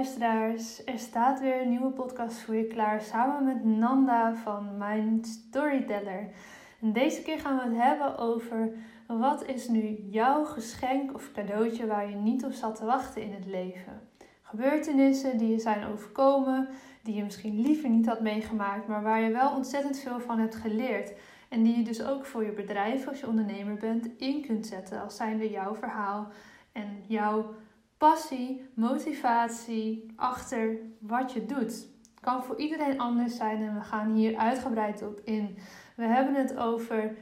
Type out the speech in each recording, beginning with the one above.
Luisteraars. Er staat weer een nieuwe podcast voor je klaar samen met Nanda van Mijn Storyteller. En deze keer gaan we het hebben over wat is nu jouw geschenk of cadeautje waar je niet op zat te wachten in het leven. Gebeurtenissen die je zijn overkomen, die je misschien liever niet had meegemaakt, maar waar je wel ontzettend veel van hebt geleerd. En die je dus ook voor je bedrijf als je ondernemer bent in kunt zetten als zijnde jouw verhaal en jouw passie, motivatie achter wat je doet. Het kan voor iedereen anders zijn en we gaan hier uitgebreid op in. We hebben het over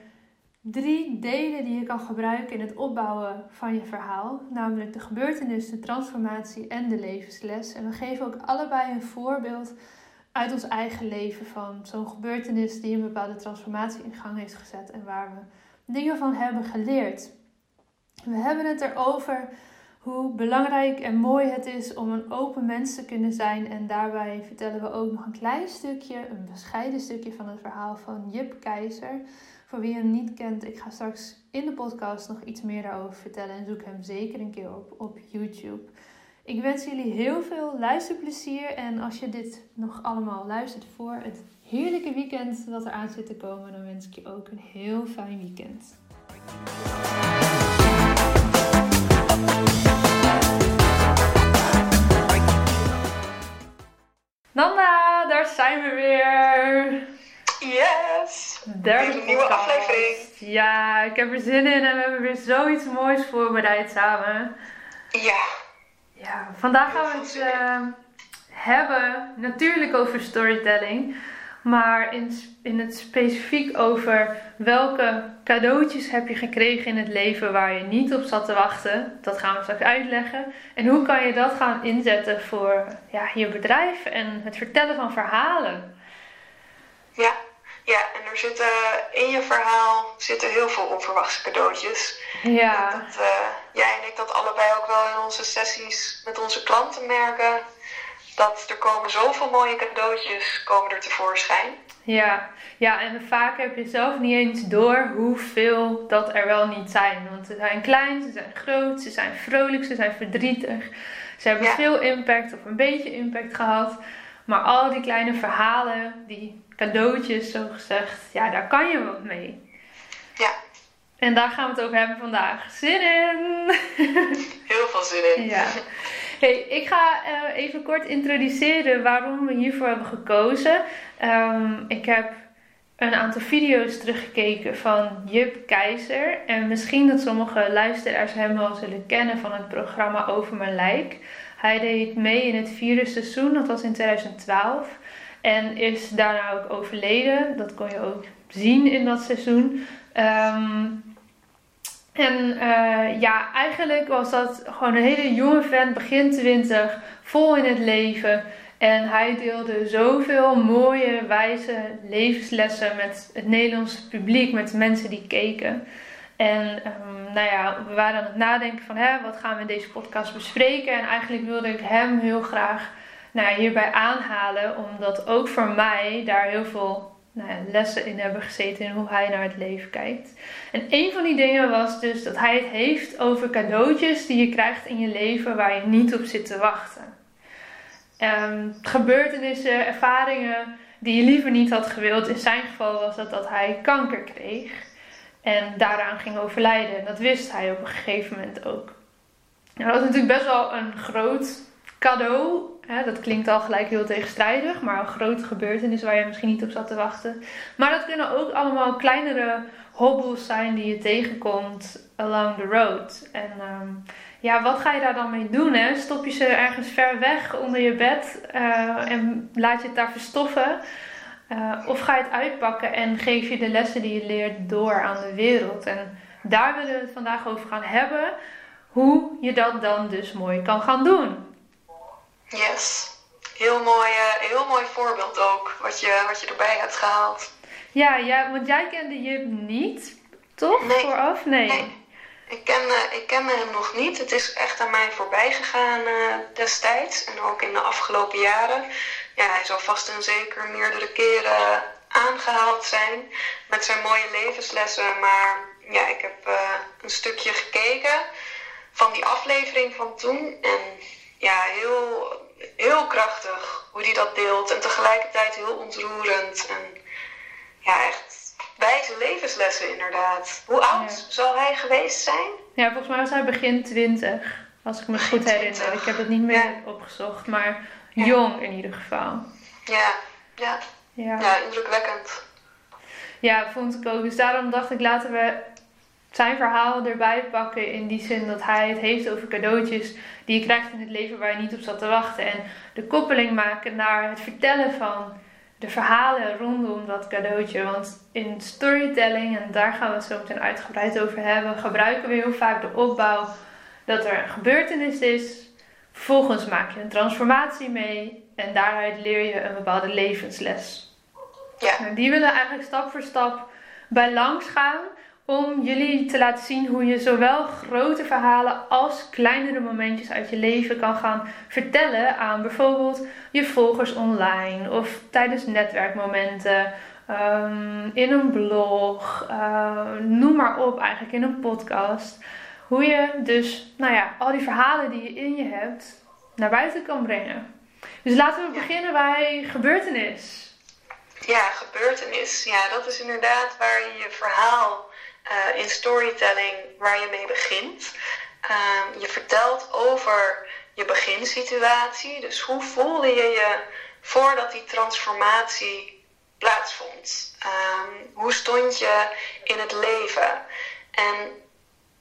drie delen die je kan gebruiken in het opbouwen van je verhaal, namelijk de gebeurtenis, de transformatie en de levensles. En we geven ook allebei een voorbeeld uit ons eigen leven van zo'n gebeurtenis die een bepaalde transformatie in gang heeft gezet en waar we dingen van hebben geleerd. We hebben het erover hoe belangrijk en mooi het is om een open mens te kunnen zijn. En daarbij vertellen we ook nog een klein stukje, een bescheiden stukje van het verhaal van Jip Keizer. Voor wie hem niet kent, ik ga straks in de podcast nog iets meer daarover vertellen en zoek hem zeker een keer op op YouTube. Ik wens jullie heel veel luisterplezier en als je dit nog allemaal luistert voor het heerlijke weekend dat er aan zit te komen, dan wens ik je ook een heel fijn weekend. Zijn we weer. Yes! Derde een nieuwe aflevering. Ja, ik heb er zin in en we hebben weer zoiets moois voorbereid samen. Ja, Ja, vandaag gaan we het eh, hebben natuurlijk over storytelling. Maar in, in het specifiek over welke cadeautjes heb je gekregen in het leven waar je niet op zat te wachten. Dat gaan we straks uitleggen. En hoe kan je dat gaan inzetten voor ja, je bedrijf en het vertellen van verhalen. ja, ja. En er zitten in je verhaal zitten heel veel onverwachte cadeautjes. Ja, Dat, eh, jij en ik dat allebei ook wel in onze sessies met onze klanten merken. Dat er komen zoveel mooie cadeautjes komen er tevoorschijn. Ja, ja, en vaak heb je zelf niet eens door hoeveel dat er wel niet zijn. Want ze zijn klein, ze zijn groot, ze zijn vrolijk, ze zijn verdrietig. Ze hebben Ja. veel impact of een beetje impact gehad. Maar al die kleine verhalen, die cadeautjes zo gezegd, ja, daar kan je wat mee. Ja, En daar gaan we het over hebben vandaag. Zin in! heel veel zin in. Ja. Hey, ik ga eh, even kort introduceren waarom we hiervoor hebben gekozen. Ehm, ik heb een aantal video's teruggekeken van Jup Keizer. En misschien dat sommige luisteraars hem wel zullen kennen van het programma Over Mijn Lijk. Hij deed mee in het vierde seizoen, dat was in 2012. En is daarna ook overleden. Dat kon je ook zien in dat seizoen. Ehm, en eh, ja, eigenlijk was dat gewoon een hele jonge vent, begin 20, vol in het leven. En hij deelde zoveel mooie, wijze levenslessen met het Nederlandse publiek, met de mensen die keken. En ehm, nou ja, we waren aan het nadenken van hè, wat gaan we in deze podcast bespreken. En eigenlijk wilde ik hem heel graag nou hierbij aanhalen, omdat ook voor mij daar heel veel nou lessen in hebben gezeten in hoe hij naar het leven kijkt. En een van die dingen was dus dat hij het heeft over cadeautjes die je krijgt in je leven waar je niet op zit te wachten. Ehm, gebeurtenissen, ervaringen die je liever niet had gewild. In zijn geval was dat dat hij kanker kreeg en daaraan ging overlijden. En dat wist hij op een gegeven moment ook. Nou, dat was natuurlijk best wel een groot cadeau Dat klinkt al gelijk heel tegenstrijdig, maar een grote gebeurtenis waar je misschien niet op zat te wachten. Maar dat kunnen ook allemaal kleinere hobbels zijn die je tegenkomt along the road. En ehm, ja, wat ga je daar dan mee doen? Hè? Stop je ze ergens ver weg onder je bed uh, en laat je het daar verstoffen? Uh, of ga je het uitpakken en geef je de lessen die je leert door aan de wereld? En daar willen we het vandaag over gaan hebben. Hoe je dat dan dus mooi kan gaan doen. Yes. Heel mooi, uh, heel mooi voorbeeld ook, wat je, wat je erbij hebt gehaald. Ja, ja, want jij kende Jip niet, toch? Nee. Vooraf? Nee. nee. Ik, ken, ik kende hem nog niet. Het is echt aan mij voorbij gegaan uh, destijds. En ook in de afgelopen jaren. Ja, hij zal vast en zeker meerdere keren aangehaald zijn. Met zijn mooie levenslessen. Maar ja, ik heb uh, een stukje gekeken van die aflevering van toen. En ja, heel, heel krachtig hoe hij dat deelt. En tegelijkertijd heel ontroerend. En ja, echt wijze levenslessen inderdaad. Hoe oud ja. zal hij geweest zijn? Ja, volgens mij was hij begin 20. Als ik me goed herinner. Ik heb het niet meer ja. opgezocht. Maar jong in ieder geval. Ja, ja. Ja, ja indrukwekkend. Ja, vond ik ook. Dus daarom dacht ik, laten we zijn verhaal erbij pakken. In die zin dat hij het heeft over cadeautjes die je krijgt in het leven waar je niet op zat te wachten. En de koppeling maken naar het vertellen van de verhalen rondom dat cadeautje. Want in storytelling, en daar gaan we het zo meteen uitgebreid over hebben, gebruiken we heel vaak de opbouw dat er een gebeurtenis is. Vervolgens maak je een transformatie mee en daaruit leer je een bepaalde levensles. Ja. Nou, die willen eigenlijk stap voor stap bij langs gaan om jullie te laten zien hoe je zowel grote verhalen als kleinere momentjes uit je leven kan gaan vertellen aan bijvoorbeeld je volgers online of tijdens netwerkmomenten, um, in een blog, uh, noem maar op, eigenlijk in een podcast. Hoe je dus, nou ja, al die verhalen die je in je hebt naar buiten kan brengen. Dus laten we beginnen bij gebeurtenis. Ja, gebeurtenis. Ja, dat is inderdaad waar je je verhaal uh, in storytelling waar je mee begint. Uh, je vertelt over je beginsituatie. Dus hoe voelde je je voordat die transformatie plaatsvond? Um, hoe stond je in het leven? En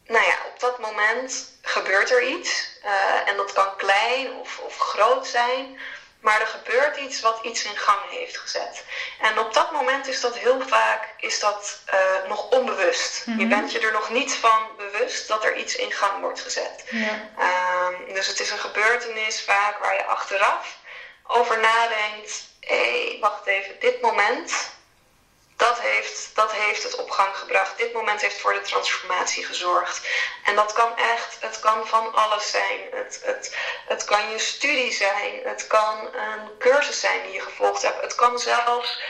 nou ja, op dat moment gebeurt er iets. Uh, en dat kan klein of, of groot zijn. Maar er gebeurt iets wat iets in gang heeft gezet. En op dat moment is dat heel vaak is dat, uh, nog onbewust. Mm -hmm. Je bent je er nog niet van bewust dat er iets in gang wordt gezet. Ja. Um, dus het is een gebeurtenis vaak waar je achteraf over nadenkt. Hé, hey, wacht even, dit moment dat heeft, dat heeft het op gang gebracht. Dit moment heeft voor de transformatie gezorgd. En dat kan echt, het kan van alles zijn. Het, het, het kan je studie zijn. Het kan een cursus zijn die je gevolgd hebt. Het kan zelfs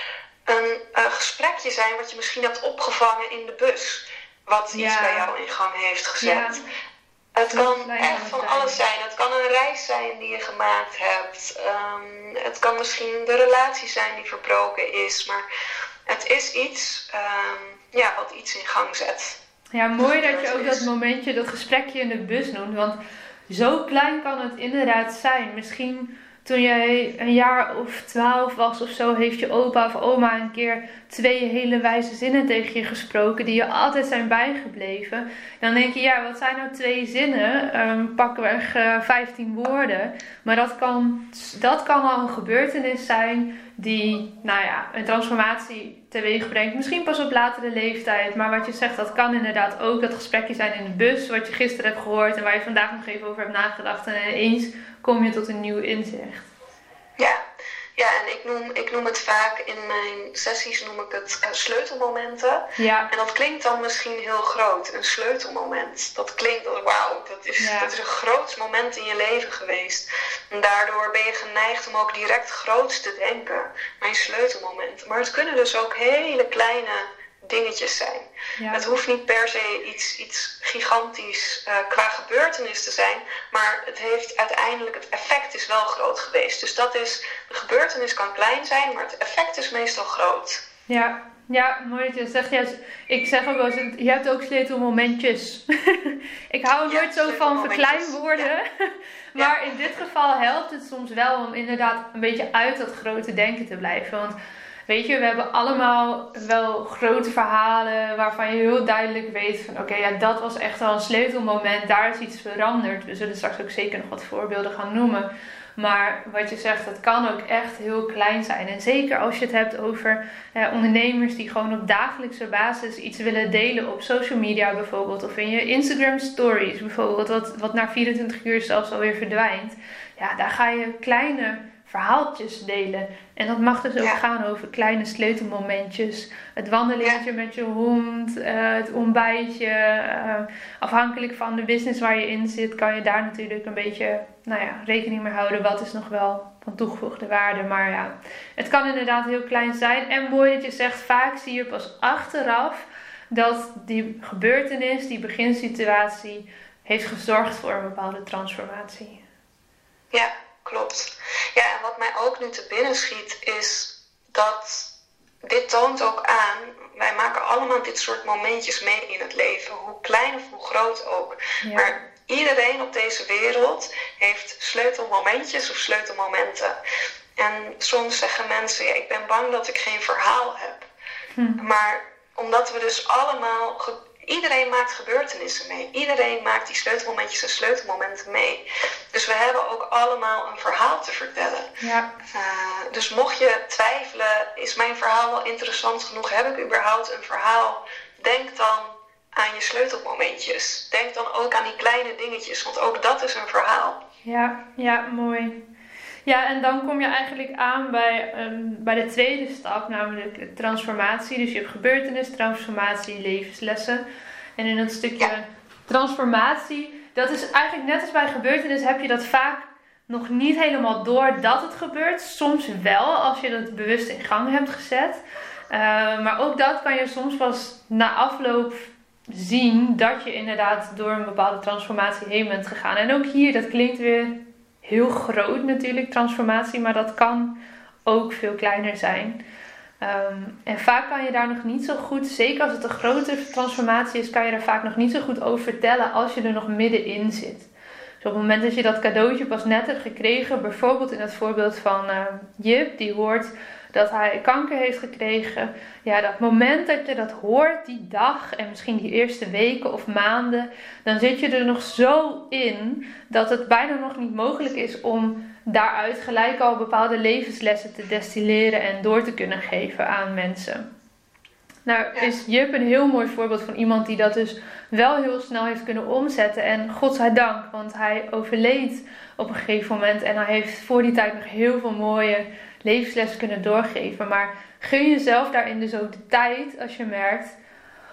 een, een gesprekje zijn wat je misschien hebt opgevangen in de bus. Wat iets ja. bij jou in gang heeft gezet. Ja. Het kan echt van alles zijn. Het kan een reis zijn die je gemaakt hebt. Um, het kan misschien de relatie zijn die verbroken is. Maar het is iets um, ja, wat iets in gang zet. Ja, mooi dat je ook dat momentje, dat gesprekje in de bus noemt. Want zo klein kan het inderdaad zijn. Misschien toen jij een jaar of twaalf was of zo, heeft je opa of oma een keer twee hele wijze zinnen tegen je gesproken die je altijd zijn bijgebleven. Dan denk je, ja, wat zijn nou twee zinnen? Um, pakweg uh, 15 woorden. Maar dat kan, dat kan al een gebeurtenis zijn die, nou ja, een transformatie teweeg brengt. Misschien pas op latere leeftijd. Maar wat je zegt, dat kan inderdaad ook dat gesprekje zijn in de bus, wat je gisteren hebt gehoord en waar je vandaag nog even over hebt nagedacht. En ineens kom je tot een nieuw inzicht. Ja, ja en ik noem, ik noem het vaak in mijn sessies noem ik het uh, sleutelmomenten. Ja. En dat klinkt dan misschien heel groot, een sleutelmoment. Dat klinkt wauw, dat, is, Ja. dat is een groot moment in je leven geweest. En daardoor ben je geneigd om ook direct groots te denken. Mijn sleutelmoment. Maar het kunnen dus ook hele kleine dingetjes zijn. Ja. Het hoeft niet per se iets, iets gigantisch uh, qua gebeurtenis te zijn, maar het heeft uiteindelijk, het effect is wel groot geweest. Dus dat is, de gebeurtenis kan klein zijn, maar het effect is meestal groot. Ja, Ja, mooi dat je zegt. Ja, ik zeg ook wel eens, je hebt ook sleutelmomentjes. ik hou er nooit zo van verkleinwoorden. maar in dit geval helpt het soms wel om inderdaad een beetje uit dat grote denken te blijven. Want weet je, we hebben allemaal wel grote verhalen waarvan je heel duidelijk weet van oké, ja, dat was echt wel een sleutelmoment. Daar is iets veranderd. We zullen straks ook zeker nog wat voorbeelden gaan noemen. Maar wat je zegt, dat kan ook echt heel klein zijn. En zeker als je het hebt over ondernemers die gewoon op dagelijkse basis iets willen delen op social media bijvoorbeeld. Of in je Instagram stories bijvoorbeeld, wat, wat na 24 uur zelfs alweer verdwijnt. Ja, daar ga je kleine verhaaltjes delen. En dat mag dus ook gaan over kleine sleutelmomentjes. Het wandelingetje met je hond, uh, het ontbijtje. Uh, afhankelijk van de business waar je in zit, kan je daar natuurlijk een beetje nou ja, rekening mee houden. Wat is nog wel van toegevoegde waarde. Maar ja, het kan inderdaad heel klein zijn. En mooi dat je zegt, vaak zie je pas achteraf dat die gebeurtenis, die beginsituatie, heeft gezorgd voor een bepaalde transformatie. Ja. Ja, en wat mij ook nu te binnen schiet is dat dit toont ook aan, wij maken allemaal dit soort momentjes mee in het leven, hoe klein of hoe groot ook. Maar iedereen op deze wereld heeft sleutelmomentjes of sleutelmomenten. En soms zeggen mensen, ja, ik ben bang dat ik geen verhaal heb. Hm. Maar omdat we dus allemaal Iedereen maakt gebeurtenissen mee. Iedereen maakt die sleutelmomentjes en sleutelmomenten mee. Dus we hebben ook allemaal een verhaal te vertellen. Ja. Uh, dus mocht je twijfelen, is mijn verhaal wel interessant genoeg? Heb ik überhaupt een verhaal? Denk dan aan je sleutelmomentjes. Denk dan ook aan die kleine dingetjes, want ook dat is een verhaal. Ja, ja, mooi. Ja, en dan kom je eigenlijk aan bij, um, bij de tweede stap, namelijk transformatie. Dus je hebt gebeurtenis, transformatie, levenslessen. En in een stukje transformatie, dat is eigenlijk net als bij gebeurtenis, heb je dat vaak nog niet helemaal door dat het gebeurt. Soms wel, als je dat bewust in gang hebt gezet. Uh, maar ook dat kan je soms pas na afloop zien dat je inderdaad door een bepaalde transformatie heen bent gegaan. En ook hier, dat klinkt weer heel groot natuurlijk, transformatie, maar dat kan ook veel kleiner zijn. Ehm, en vaak kan je daar nog niet zo goed, zeker als het een grote transformatie is, kan je daar vaak nog niet zo goed over vertellen als je er nog middenin zit. Dus op het moment dat je dat cadeautje pas net hebt gekregen, bijvoorbeeld in het voorbeeld van uh, Jip, die hoort dat hij kanker heeft gekregen. Ja, dat moment dat je dat hoort, die dag en misschien die eerste weken of maanden, dan zit je er nog zo in dat het bijna nog niet mogelijk is om daaruit gelijk al bepaalde levenslessen te destilleren en door te kunnen geven aan mensen. Nou, is Jup een heel mooi voorbeeld van iemand die dat dus wel heel snel heeft kunnen omzetten. En godzijdank, want hij overleed op een gegeven moment. En hij heeft voor die tijd nog heel veel mooie levenslessen kunnen doorgeven. Maar gun jezelf daarin dus ook de tijd als je merkt.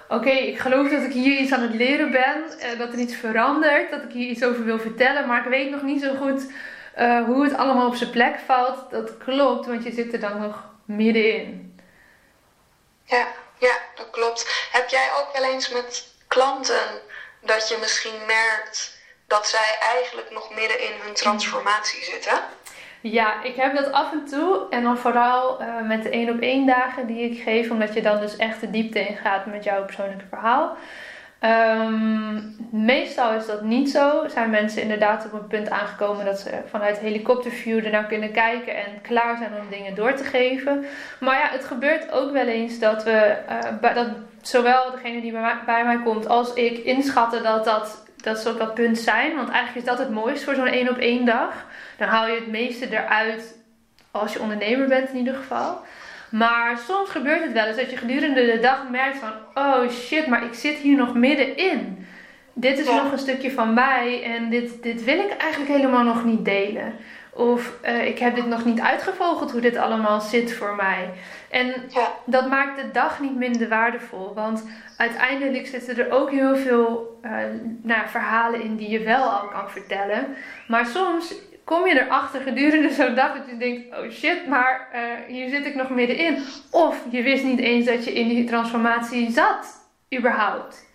Oké, ik geloof dat ik hier iets aan het leren ben. Eh, dat er iets verandert. Dat ik hier iets over wil vertellen. Maar ik weet nog niet zo goed uh, hoe het allemaal op zijn plek valt. Dat klopt, want je zit er dan nog middenin. Ja, ja, dat klopt. Heb jij ook wel eens met klanten dat je misschien merkt dat zij eigenlijk nog midden in hun transformatie zitten? Ja, ik heb dat af en toe. En dan vooral uh, met de één op één dagen die ik geef. Omdat je dan dus echt de diepte in gaat met jouw persoonlijke verhaal. Um, meestal is dat niet zo. Zijn mensen inderdaad op een punt aangekomen dat ze vanuit helikopterview ernaar kunnen kijken en klaar zijn om dingen door te geven. Maar ja, het gebeurt ook wel eens dat we, uh, dat zowel degene die bij mij, komt als ik inschatten dat, dat, dat ze op dat punt zijn. Want eigenlijk is dat het mooiste voor zo'n één op één dag. Dan haal je het meeste eruit als je ondernemer bent in ieder geval. Maar soms gebeurt het wel eens dat je gedurende de dag merkt van... Oh shit, maar ik zit hier nog middenin. Dit is nog een stukje van mij en dit, dit wil ik eigenlijk helemaal nog niet delen. Of uh, ik heb dit nog niet uitgevogeld hoe dit allemaal zit voor mij. En dat maakt de dag niet minder waardevol. Want uiteindelijk zitten er ook heel veel uh, nou, verhalen in die je wel al kan vertellen. Maar soms kom je erachter gedurende zo'n dag dat je denkt: oh shit, maar uh, hier zit ik nog middenin. Of je wist niet eens dat je in die transformatie zat, überhaupt.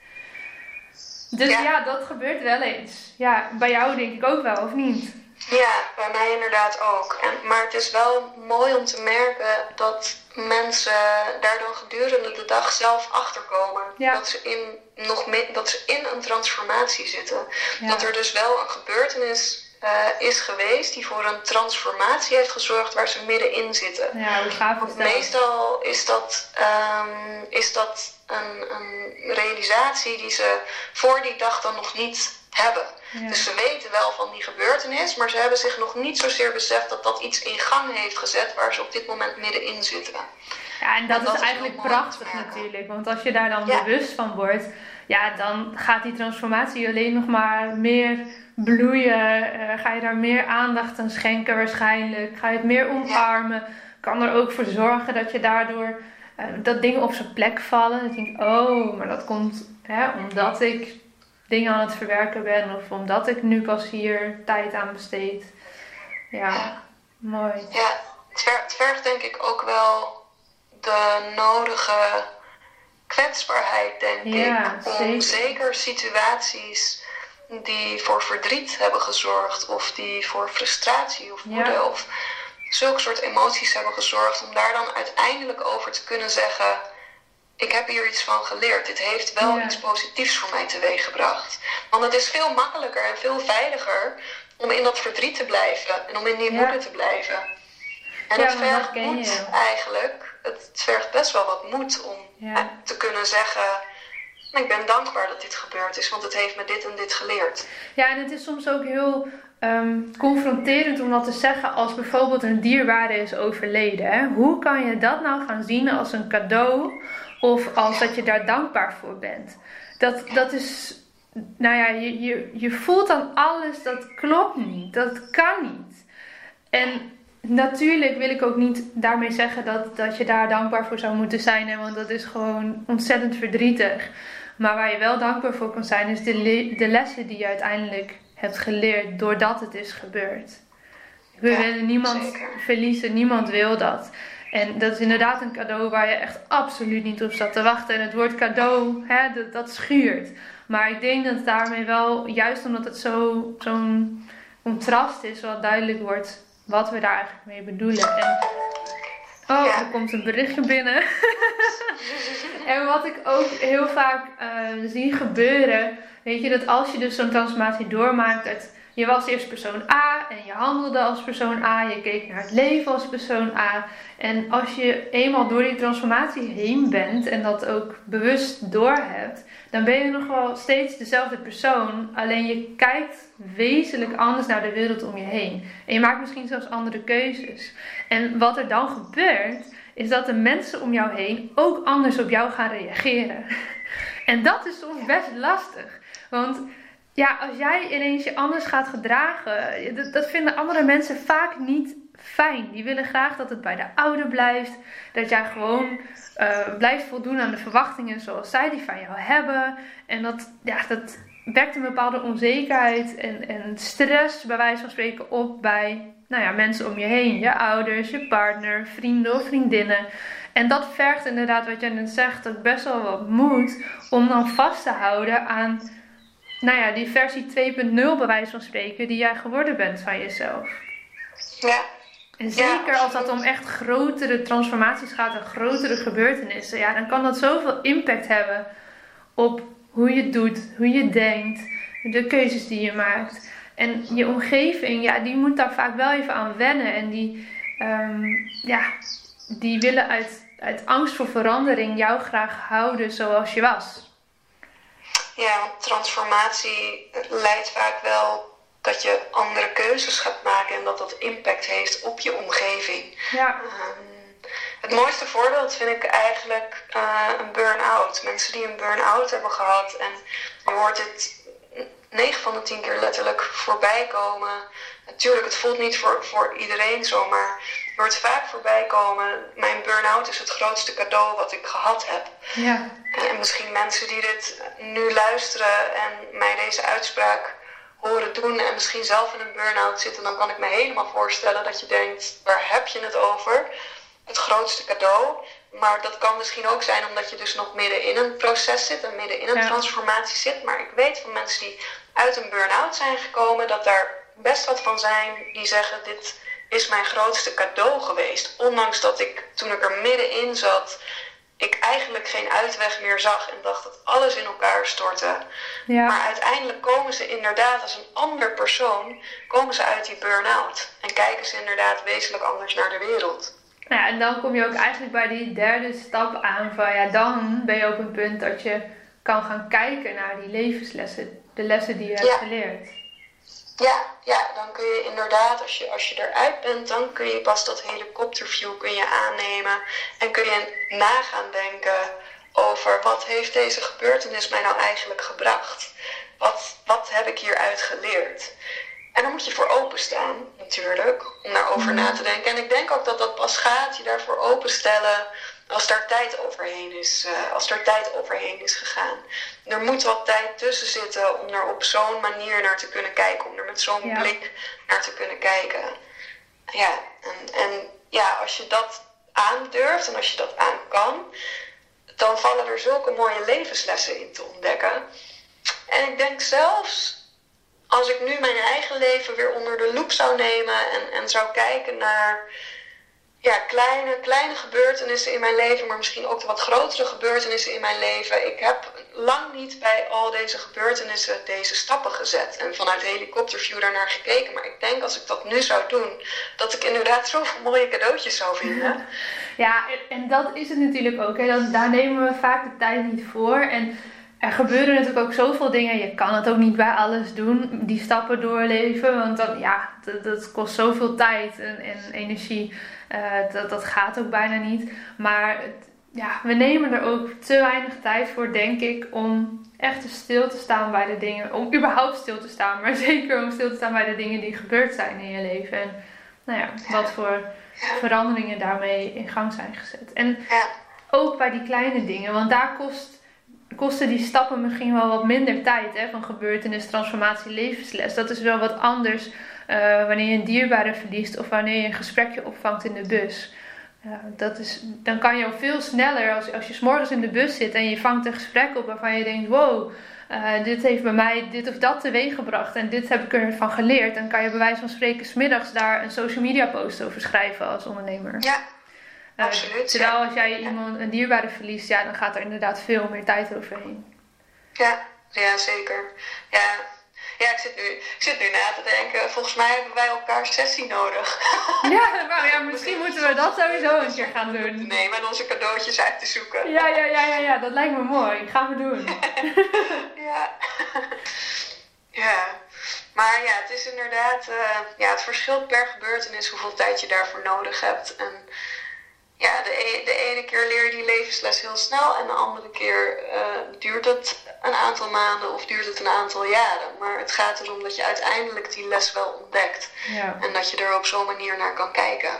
Dus ja, dat gebeurt wel eens. Ja, bij jou denk ik ook wel, of niet? Ja, bij mij inderdaad ook. En, maar het is wel mooi om te merken dat mensen daar dan gedurende de dag zelf achterkomen. Dat, ze in, nog dat ze in een transformatie zitten. Dat er dus wel een gebeurtenis uh, is geweest die voor een transformatie heeft gezorgd waar ze middenin zitten. Ja, hoe gaaf is dat? Meestal is dat, um, is dat een, een, realisatie die ze voor die dag dan nog niet hebben. Dus ze weten wel van die gebeurtenis, maar ze hebben zich nog niet zozeer beseft dat dat iets in gang heeft gezet waar ze op dit moment middenin zitten. Ja, en dat, is eigenlijk prachtig natuurlijk, want als je daar dan bewust van wordt, ja, dan gaat die transformatie alleen nog maar meer bloeien. Uh, ga je daar meer aandacht aan schenken waarschijnlijk. Ga je het meer omarmen. Kan er ook voor zorgen dat je daardoor uh, dat dingen op zijn plek vallen. Dat je denkt, oh, maar dat komt hè, omdat ik dingen aan het verwerken ben. Of omdat ik nu pas hier tijd aan besteed. Ja, mooi. Ja, het vergt denk ik ook wel de nodige kwetsbaarheid, denk ik. Om zeker situaties die voor verdriet hebben gezorgd, of die voor frustratie of woede of zulke soort emoties hebben gezorgd, om daar dan uiteindelijk over te kunnen zeggen: Ik heb hier iets van geleerd. Dit heeft wel iets positiefs voor mij teweeggebracht. Want het is veel makkelijker en veel veiliger om in dat verdriet te blijven en om in die woede te blijven. En het vergt moed eigenlijk. Het vergt best wel wat moed om te kunnen zeggen ik ben dankbaar dat dit gebeurd is, want het heeft me dit en dit geleerd. Ja, en het is soms ook heel ehm, confronterend om dat te zeggen als bijvoorbeeld een dierwaarde is overleden. Hè? Hoe kan je dat nou gaan zien als een cadeau of als dat je daar dankbaar voor bent? Dat, dat is, nou ja, je, je, je voelt dan alles, dat klopt niet, dat kan niet. En natuurlijk wil ik ook niet daarmee zeggen dat, dat je daar dankbaar voor zou moeten zijn, hè, want dat is gewoon ontzettend verdrietig. Maar waar je wel dankbaar voor kan zijn, is de, de lessen die je uiteindelijk hebt geleerd doordat het is gebeurd. We willen niemand verliezen, niemand wil dat. En dat is inderdaad een cadeau waar je echt absoluut niet op zat te wachten. En het woord cadeau, hè, dat, dat schuurt. Maar ik denk dat daarmee wel, juist omdat het zo'n zo contrast is, wel duidelijk wordt wat we daar eigenlijk mee bedoelen. En Oh, er komt een berichtje binnen. en wat ik ook heel vaak uh, zie gebeuren, weet je, dat als je dus zo'n transformatie doormaakt, dat je was eerst persoon A en je handelde als persoon A, je keek naar het leven als persoon A. En als je eenmaal door die transformatie heen bent en dat ook bewust doorhebt, dan ben je nog wel steeds dezelfde persoon. Alleen je kijkt wezenlijk anders naar de wereld om je heen. En je maakt misschien zelfs andere keuzes. En wat er dan gebeurt, is dat de mensen om jou heen ook anders op jou gaan reageren. En dat is soms best lastig. Want ja, als jij ineens je anders gaat gedragen, dat, dat vinden andere mensen vaak niet fijn. Die willen graag dat het bij de oude blijft. Dat jij gewoon uh, blijft voldoen aan de verwachtingen zoals zij die van jou hebben. En dat, ja, dat wekt een bepaalde onzekerheid en, en stress, bij wijze van spreken, op bij nou ja, mensen om je heen. Je ouders, je partner, vrienden of vriendinnen. En dat vergt inderdaad, wat jij net zegt, ook best wel wat moed om dan vast te houden aan nou ja, die versie 2.0 bij wijze van spreken, die jij geworden bent van jezelf. Ja. En zeker als dat om echt grotere transformaties gaat en grotere gebeurtenissen, ja, dan kan dat zoveel impact hebben op hoe je het doet, hoe je denkt, de keuzes die je maakt. En je omgeving, ja, die moet daar vaak wel even aan wennen. En die, um, ja, die willen uit, uit angst voor verandering jou graag houden zoals je was. Ja, want transformatie leidt vaak wel dat je andere keuzes gaat maken en dat dat impact heeft op je omgeving. Ja. Um, het mooiste voorbeeld vind ik eigenlijk uh, een burn-out. Mensen die een burn-out hebben gehad en je hoort het 9 van de 10 keer letterlijk voorbij komen. Natuurlijk, het voelt niet voor, voor iedereen zo, maar je hoort vaak voorbij komen. Mijn burn-out is het grootste cadeau wat ik gehad heb. Ja. En misschien mensen die dit nu luisteren en mij deze uitspraak horen doen en misschien zelf in een burn-out zitten, dan kan ik me helemaal voorstellen dat je denkt: waar heb je het over? Het grootste cadeau. Maar dat kan misschien ook zijn omdat je dus nog midden in een proces zit en midden in een transformatie zit. Maar ik weet van mensen die uit een burn-out zijn gekomen dat daar best wat van zijn die zeggen: Dit is mijn grootste cadeau geweest. Ondanks dat ik toen ik er middenin zat, ik eigenlijk geen uitweg meer zag en dacht dat alles in elkaar stortte. Ja. Maar uiteindelijk komen ze inderdaad als een ander persoon, komen ze uit die burn-out. En kijken ze inderdaad wezenlijk anders naar de wereld. Nou ja, en dan kom je ook eigenlijk bij die derde stap aan van ja, dan ben je op een punt dat je kan gaan kijken naar die levenslessen, de lessen die je hebt geleerd. Ja, ja, dan kun je inderdaad, als je, als je eruit bent, dan kun je pas dat helikopterview kun je aannemen. En kun je na gaan denken over wat heeft deze gebeurtenis mij nou eigenlijk gebracht? Wat, wat heb ik hieruit geleerd? En dan moet je voor openstaan, natuurlijk, om daarover na te denken. En ik denk ook dat dat pas gaat, je daarvoor openstellen als daar tijd overheen is, uh, als er tijd overheen is gegaan. Er moet wat tijd tussen zitten om er op zo'n manier naar te kunnen kijken, om er met zo'n blik naar te kunnen kijken. Ja, en, en ja, als je dat aandurft en als je dat aan kan, dan vallen er zulke mooie levenslessen in te ontdekken. En ik denk zelfs als ik nu mijn eigen leven weer onder de loep zou nemen en, en zou kijken naar ja, kleine, kleine gebeurtenissen in mijn leven, maar misschien ook de wat grotere gebeurtenissen in mijn leven. Ik heb lang niet bij al deze gebeurtenissen deze stappen gezet en vanuit helikopterview daarnaar gekeken. Maar ik denk als ik dat nu zou doen, dat ik inderdaad zoveel mooie cadeautjes zou vinden. Ja, en dat is het natuurlijk ook. Hè. Dat, daar nemen we vaak de tijd niet voor. En er gebeuren natuurlijk ook zoveel dingen. Je kan het ook niet bij alles doen, die stappen doorleven. Want dan, ja, dat, dat kost zoveel tijd en, en energie. Uh, dat, dat gaat ook bijna niet. Maar het, ja, we nemen er ook te weinig tijd voor, denk ik, om echt stil te staan bij de dingen. Om überhaupt stil te staan, maar zeker om stil te staan bij de dingen die gebeurd zijn in je leven. En nou ja, wat voor veranderingen daarmee in gang zijn gezet. En ook bij die kleine dingen, want daar kost kosten die stappen misschien wel wat minder tijd. Hè, van gebeurtenis, transformatie, levensles. Dat is wel wat anders uh, wanneer je een dierbare verliest of wanneer je een gesprekje opvangt in de bus. Dat is, dan kan je al veel sneller, als, als je s'morgens in de bus zit en je vangt een gesprek op waarvan je denkt: wow, uh, dit heeft bij mij dit of dat teweeg gebracht en dit heb ik ervan geleerd. Dan kan je bij wijze van spreken smiddags daar een social media post over schrijven als ondernemer. Ja, Absoluut. Terwijl als jij iemand een dierbare verliest, ja, dan gaat er inderdaad veel meer tijd overheen. Ja, ja zeker. Ja, ja, ik zit, nu, ik zit nu na te denken. Volgens mij hebben wij elkaar sessie nodig. Ja, nou ja, misschien moeten we dat sowieso een keer gaan doen. Nee, met onze cadeautjes uit te zoeken. Ja, ja, ja, ja, ja dat lijkt me mooi. Gaan we doen. ja. ja. Maar ja, het is inderdaad, uh, ja, het verschilt per gebeurtenis hoeveel tijd je daarvoor nodig hebt. En ja, de, e-, de ene keer leer je die levensles heel snel en de andere keer uh, duurt het een aantal maanden of duurt het een aantal jaren. Maar het gaat erom dat je uiteindelijk die les wel ontdekt ja. en dat je er op zo'n manier naar kan kijken.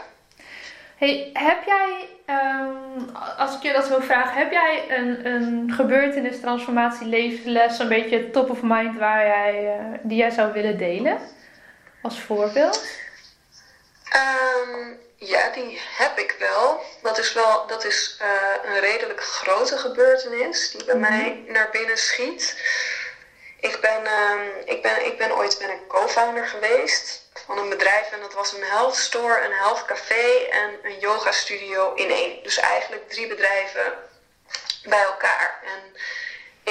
Hey, heb jij, um, als ik je dat wil vragen, heb jij een, een gebeurtenis, transformatie, levensles, een beetje top of mind waar jij, uh, die jij zou willen delen als voorbeeld? Um, ja, die heb ik wel. Dat is wel dat is, uh, een redelijk grote gebeurtenis die bij mhm. mij naar binnen schiet. Ik ben, uh, ik ben, ik ben ooit ben ik co-founder geweest van een bedrijf en dat was een health store, een health café en een yoga studio in één. Dus eigenlijk drie bedrijven bij elkaar. En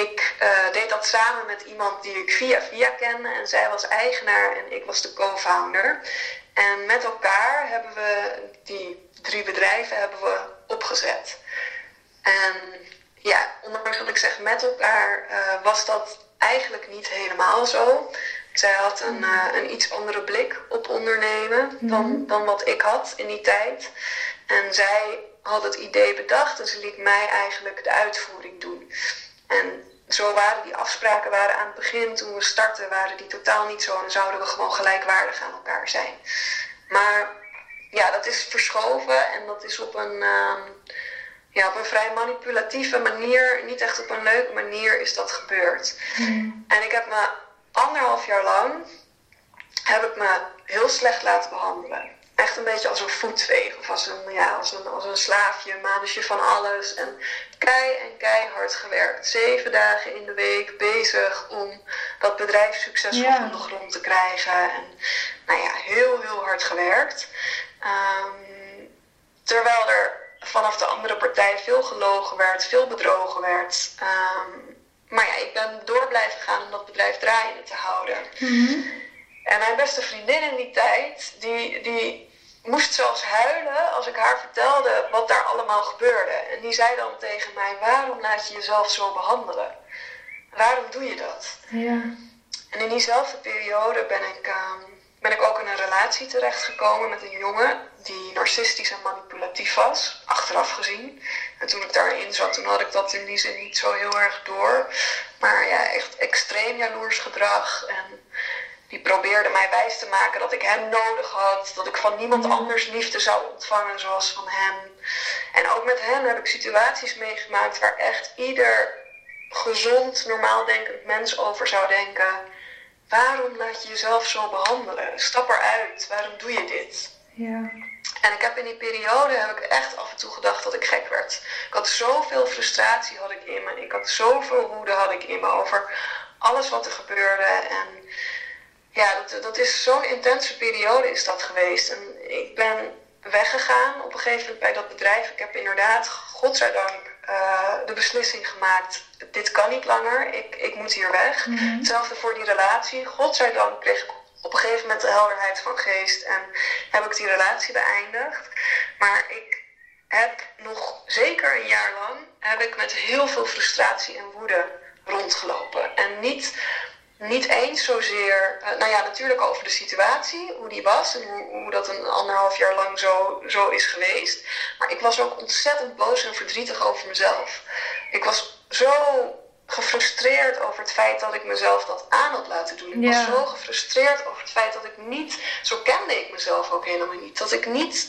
ik uh, deed dat samen met iemand die ik via via kende en zij was eigenaar en ik was de co-founder. En met elkaar hebben we die drie bedrijven hebben we opgezet. En ja, ondanks dat ik zeg met elkaar, uh, was dat eigenlijk niet helemaal zo. Zij had een, uh, een iets andere blik op ondernemen dan, mhm. dan wat ik had in die tijd. En zij had het idee bedacht en ze liet mij eigenlijk de uitvoering doen. En zo waren die afspraken waren aan het begin, toen we startten, waren die totaal niet zo en zouden we gewoon gelijkwaardig aan elkaar zijn. Maar ja, dat is verschoven en dat is op een, uh, ja, op een vrij manipulatieve manier, niet echt op een leuke manier, is dat gebeurd. Hmm. En ik heb me anderhalf jaar lang heb ik me heel slecht laten behandelen. Echt een beetje als een voetveeg of als een, ja, als een, als een slaafje, manusje van alles. En kei en keihard gewerkt. Zeven dagen in de week bezig om dat bedrijf succesvol van de grond te krijgen. En nou ja, heel, heel hard gewerkt. Ehm, terwijl er vanaf de andere partij veel gelogen werd, veel bedrogen werd. Ehm, maar ja, ik ben door blijven gaan om dat bedrijf draaiende te houden. Mhm. En mijn beste vriendin in die tijd, die, die moest zelfs huilen als ik haar vertelde wat daar allemaal gebeurde. En die zei dan tegen mij: Waarom laat je jezelf zo behandelen? Waarom doe je dat? Ja. En in diezelfde periode ben ik, ehm, ben ik ook in een relatie terechtgekomen met een jongen die narcistisch en manipulatief was, achteraf gezien. En toen ik daarin zat, toen had ik dat in die zin niet zo heel erg door. Maar ja, echt extreem jaloers gedrag. En die probeerde mij wijs te maken dat ik hem nodig had. Dat ik van niemand anders liefde zou ontvangen zoals van hem. En ook met hem heb ik situaties meegemaakt waar echt ieder gezond, normaal denkend mens over zou denken. Waarom laat je jezelf zo behandelen? Stap eruit. Waarom doe je dit? Ja. En ik heb in die periode heb ik echt af en toe gedacht dat ik gek werd. Ik had zoveel frustratie had ik in me. Ik had zoveel woede had ik in me over alles wat er gebeurde. En ja, dat, dat is zo'n intense periode is dat geweest. En ik ben weggegaan op een gegeven moment bij dat bedrijf. Ik heb inderdaad, godzijdank, uh, de beslissing gemaakt. Dit kan niet langer, ik, ik moet hier weg. Mhm. Hetzelfde voor die relatie. Godzijdank kreeg ik op een gegeven moment de helderheid van geest en heb ik die relatie beëindigd. Maar ik heb nog zeker een jaar lang heb ik met heel veel frustratie en woede rondgelopen. En niet niet eens zozeer, uh, nou ja, natuurlijk over de situatie, hoe die was en hoe, hoe, dat een anderhalf jaar lang zo, zo is geweest. Maar ik was ook ontzettend boos en verdrietig over mezelf. Ik was zo gefrustreerd over het feit dat ik mezelf dat aan had laten doen. Ik Ja. was zo gefrustreerd over het feit dat ik niet, zo kende ik mezelf ook helemaal niet, dat ik niet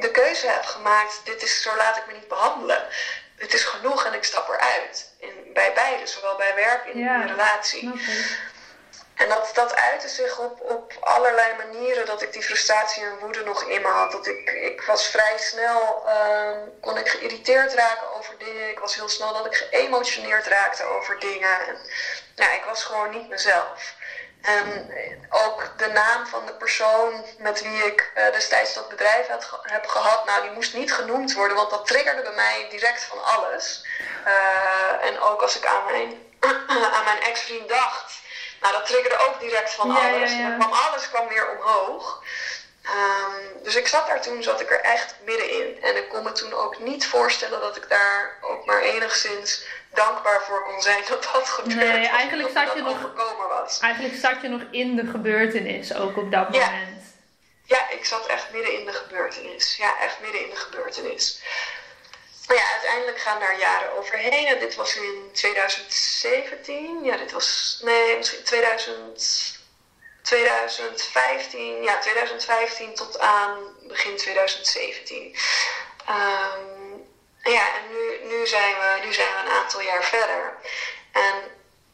de keuze heb gemaakt, dit is, zo laat ik me niet behandelen. Het is genoeg en ik stap eruit. In, bij beide, zowel bij werk en Ja. in de relatie. En dat, dat uitte zich op, op allerlei manieren dat ik die frustratie en woede nog in me had. Dat ik, ik was vrij snel, ehm, kon ik geïrriteerd raken over dingen. Ik was heel snel dat ik geëmotioneerd raakte over dingen. En, ja, ik was gewoon niet mezelf. En ook de naam van de persoon met wie ik eh, destijds dat bedrijf had, heb gehad, nou die moest niet genoemd worden, want dat triggerde bij mij direct van alles. Eh, en ook als ik aan mijn, aan mijn ex-vriend dacht, nou dat triggerde ook direct van Ja, alles. ja. En kwam alles kwam weer omhoog. Ehm, dus ik zat daar toen, zat ik er echt middenin. En ik kon me toen ook niet voorstellen dat ik daar ook maar enigszins dankbaar voor kon zijn dat dat gebeurd Nee, was. eigenlijk zat je nog- was. Eigenlijk zat je nog in de gebeurtenis, ook op dat Ja. moment. Ja, ik zat echt midden in de gebeurtenis. Ja, echt midden in de gebeurtenis. Maar ja, uiteindelijk gaan daar jaren overheen. En dit was in 2017. Ja, dit was. Nee, misschien 2000, 2015. Ja, 2015 tot aan begin 2017. Ehm, ja, en nu, nu, zijn we, nu zijn we een aantal jaar verder. En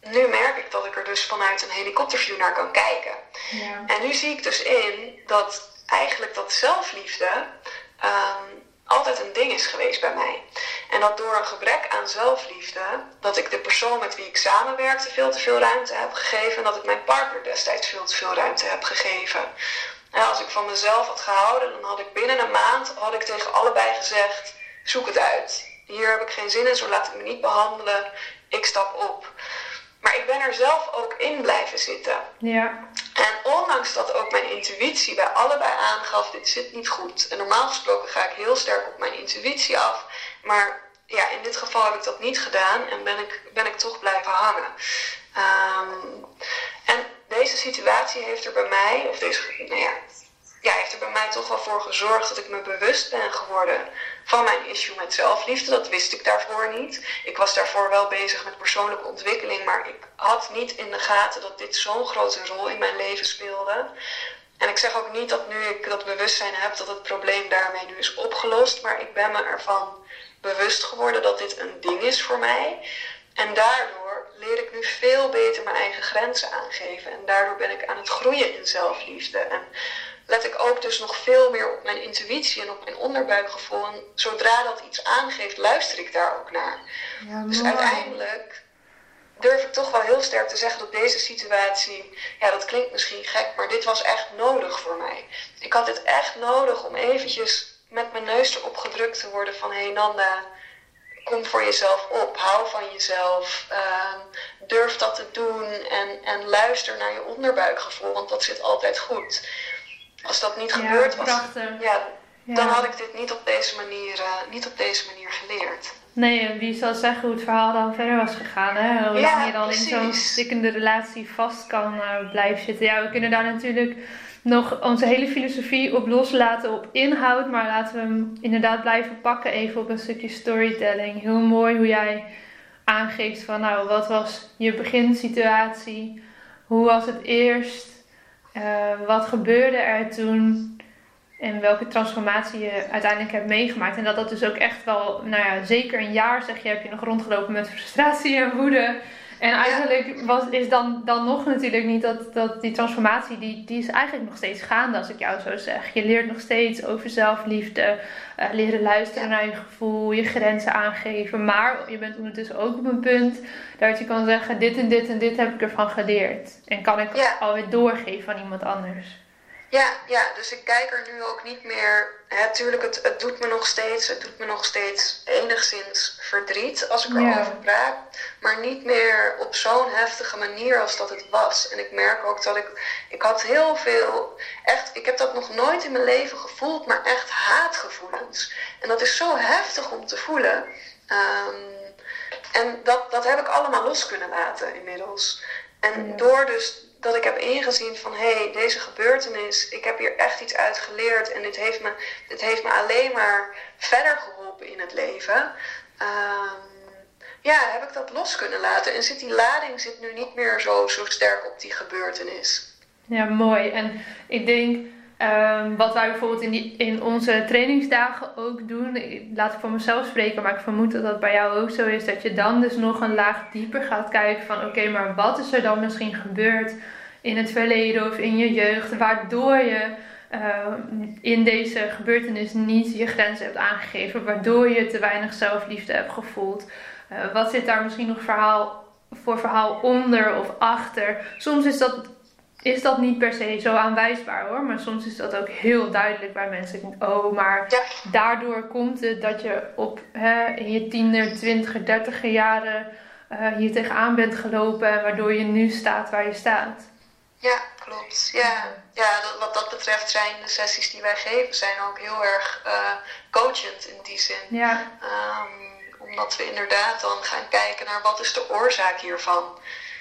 nu merk ik dat ik er dus vanuit een helikopterview naar kan kijken. Ja. En nu zie ik dus in dat eigenlijk dat zelfliefde ehm, altijd een ding is geweest bij mij. En dat door een gebrek aan zelfliefde, dat ik de persoon met wie ik samenwerkte veel te veel ruimte heb gegeven. En dat ik mijn partner destijds veel te veel ruimte heb gegeven. En als ik van mezelf had gehouden, dan had ik binnen een maand had ik tegen allebei gezegd: zoek het uit. Hier heb ik geen zin in, zo laat ik me niet behandelen. Ik stap op. Maar ik ben er zelf ook in blijven zitten. Ja. En ondanks dat ook mijn intuïtie bij allebei aangaf, dit zit niet goed. En normaal gesproken ga ik heel sterk op mijn intuïtie af. Maar ja, in dit geval heb ik dat niet gedaan en ben ik, ben ik toch blijven hangen. Ehm, en deze situatie heeft er bij mij, of deze, nou ja, ja, heeft er bij mij toch wel voor gezorgd dat ik me bewust ben geworden van mijn issue met zelfliefde. Dat wist ik daarvoor niet. Ik was daarvoor wel bezig met persoonlijke ontwikkeling, maar ik had niet in de gaten dat dit zo'n grote rol in mijn leven speelde. En ik zeg ook niet dat nu ik dat bewustzijn heb, dat het probleem daarmee nu is opgelost, maar ik ben me ervan bewust geworden dat dit een ding is voor mij. En daardoor leer ik nu veel beter mijn eigen grenzen aangeven. En daardoor ben ik aan het groeien in zelfliefde. En let ik ook dus nog veel meer op mijn intuïtie en op mijn onderbuikgevoel. En zodra dat iets aangeeft, luister ik daar ook naar. Ja, dus uiteindelijk durf ik toch wel heel sterk te zeggen dat deze situatie, ja, dat klinkt misschien gek, maar dit was echt nodig voor mij. Ik had dit echt nodig om eventjes met mijn neus erop gedrukt te worden van hé hey Nanda, kom voor jezelf op, hou van jezelf, uh, durf dat te doen en, en luister naar je onderbuikgevoel, want dat zit altijd goed. Als dat niet gebeurd was, ja, dan had ik dit niet op deze manier, uh, niet op deze manier geleerd. Nee, en wie zal zeggen hoe het verhaal dan verder was gegaan, hè? Hoe je dan in zo'n stikkende relatie vast kan uh, blijven zitten. Ja, we kunnen daar natuurlijk nog onze hele filosofie op loslaten op inhoud, maar laten we hem inderdaad blijven pakken even op een stukje storytelling. Heel mooi hoe jij aangeeft van nou, wat was je beginsituatie? Hoe was het eerst? Uh, wat gebeurde er toen? En welke transformatie je uiteindelijk hebt meegemaakt. En dat dat dus ook echt wel, nou ja, zeker een jaar zeg je, heb je nog rondgelopen met frustratie en woede. En eigenlijk was, is dan, dan nog natuurlijk niet dat, dat die transformatie, die, die is eigenlijk nog steeds gaande als ik jou zo zeg. Je leert nog steeds over zelfliefde, uh, leren luisteren naar je gevoel, je grenzen aangeven. Maar je bent ondertussen ook op een punt dat je kan zeggen, dit en dit en dit heb ik ervan geleerd. En kan ik ja. alweer doorgeven aan iemand anders. Ja, ja, dus ik kijk er nu ook niet meer. Natuurlijk, het, het doet me nog steeds, het doet me nog steeds enigszins verdriet als ik erover praat. Maar niet meer op zo'n heftige manier als dat het was. En ik merk ook dat ik. Ik had heel veel. Echt, ik heb dat nog nooit in mijn leven gevoeld, maar echt haatgevoelens. En dat is zo heftig om te voelen. Ehm, en dat, dat heb ik allemaal los kunnen laten inmiddels. En door dus dat ik heb ingezien van hé, hey, deze gebeurtenis, ik heb hier echt iets uit geleerd en dit heeft me, dit heeft me alleen maar verder geholpen in het leven. Um, ja, heb ik dat los kunnen laten en zit die lading zit nu niet meer zo, zo sterk op die gebeurtenis. Ja, mooi. En ik denk um, wat wij bijvoorbeeld in, die, in onze trainingsdagen ook doen, laat ik voor mezelf spreken, maar ik vermoed dat dat bij jou ook zo is, dat je dan dus nog een laag dieper gaat kijken van oké, maar wat is er dan misschien gebeurd in het verleden of in je jeugd, waardoor je uh, in deze gebeurtenis niet je grenzen hebt aangegeven, waardoor je te weinig zelfliefde hebt gevoeld. Uh, wat zit daar misschien nog verhaal, voor verhaal onder of achter? Soms is dat, is dat niet per se zo aanwijsbaar hoor, maar soms is dat ook heel duidelijk bij mensen. Oh, maar daardoor komt het dat je op hè, in je tiener, twintiger, dertiger jaren uh, hier tegenaan bent gelopen en waardoor je nu staat waar je staat. Ja, klopt. Ja, ja dat, wat dat betreft zijn de sessies die wij geven zijn ook heel erg uh, coachend in die zin. Ja. Um, omdat we inderdaad dan gaan kijken naar wat is de oorzaak hiervan.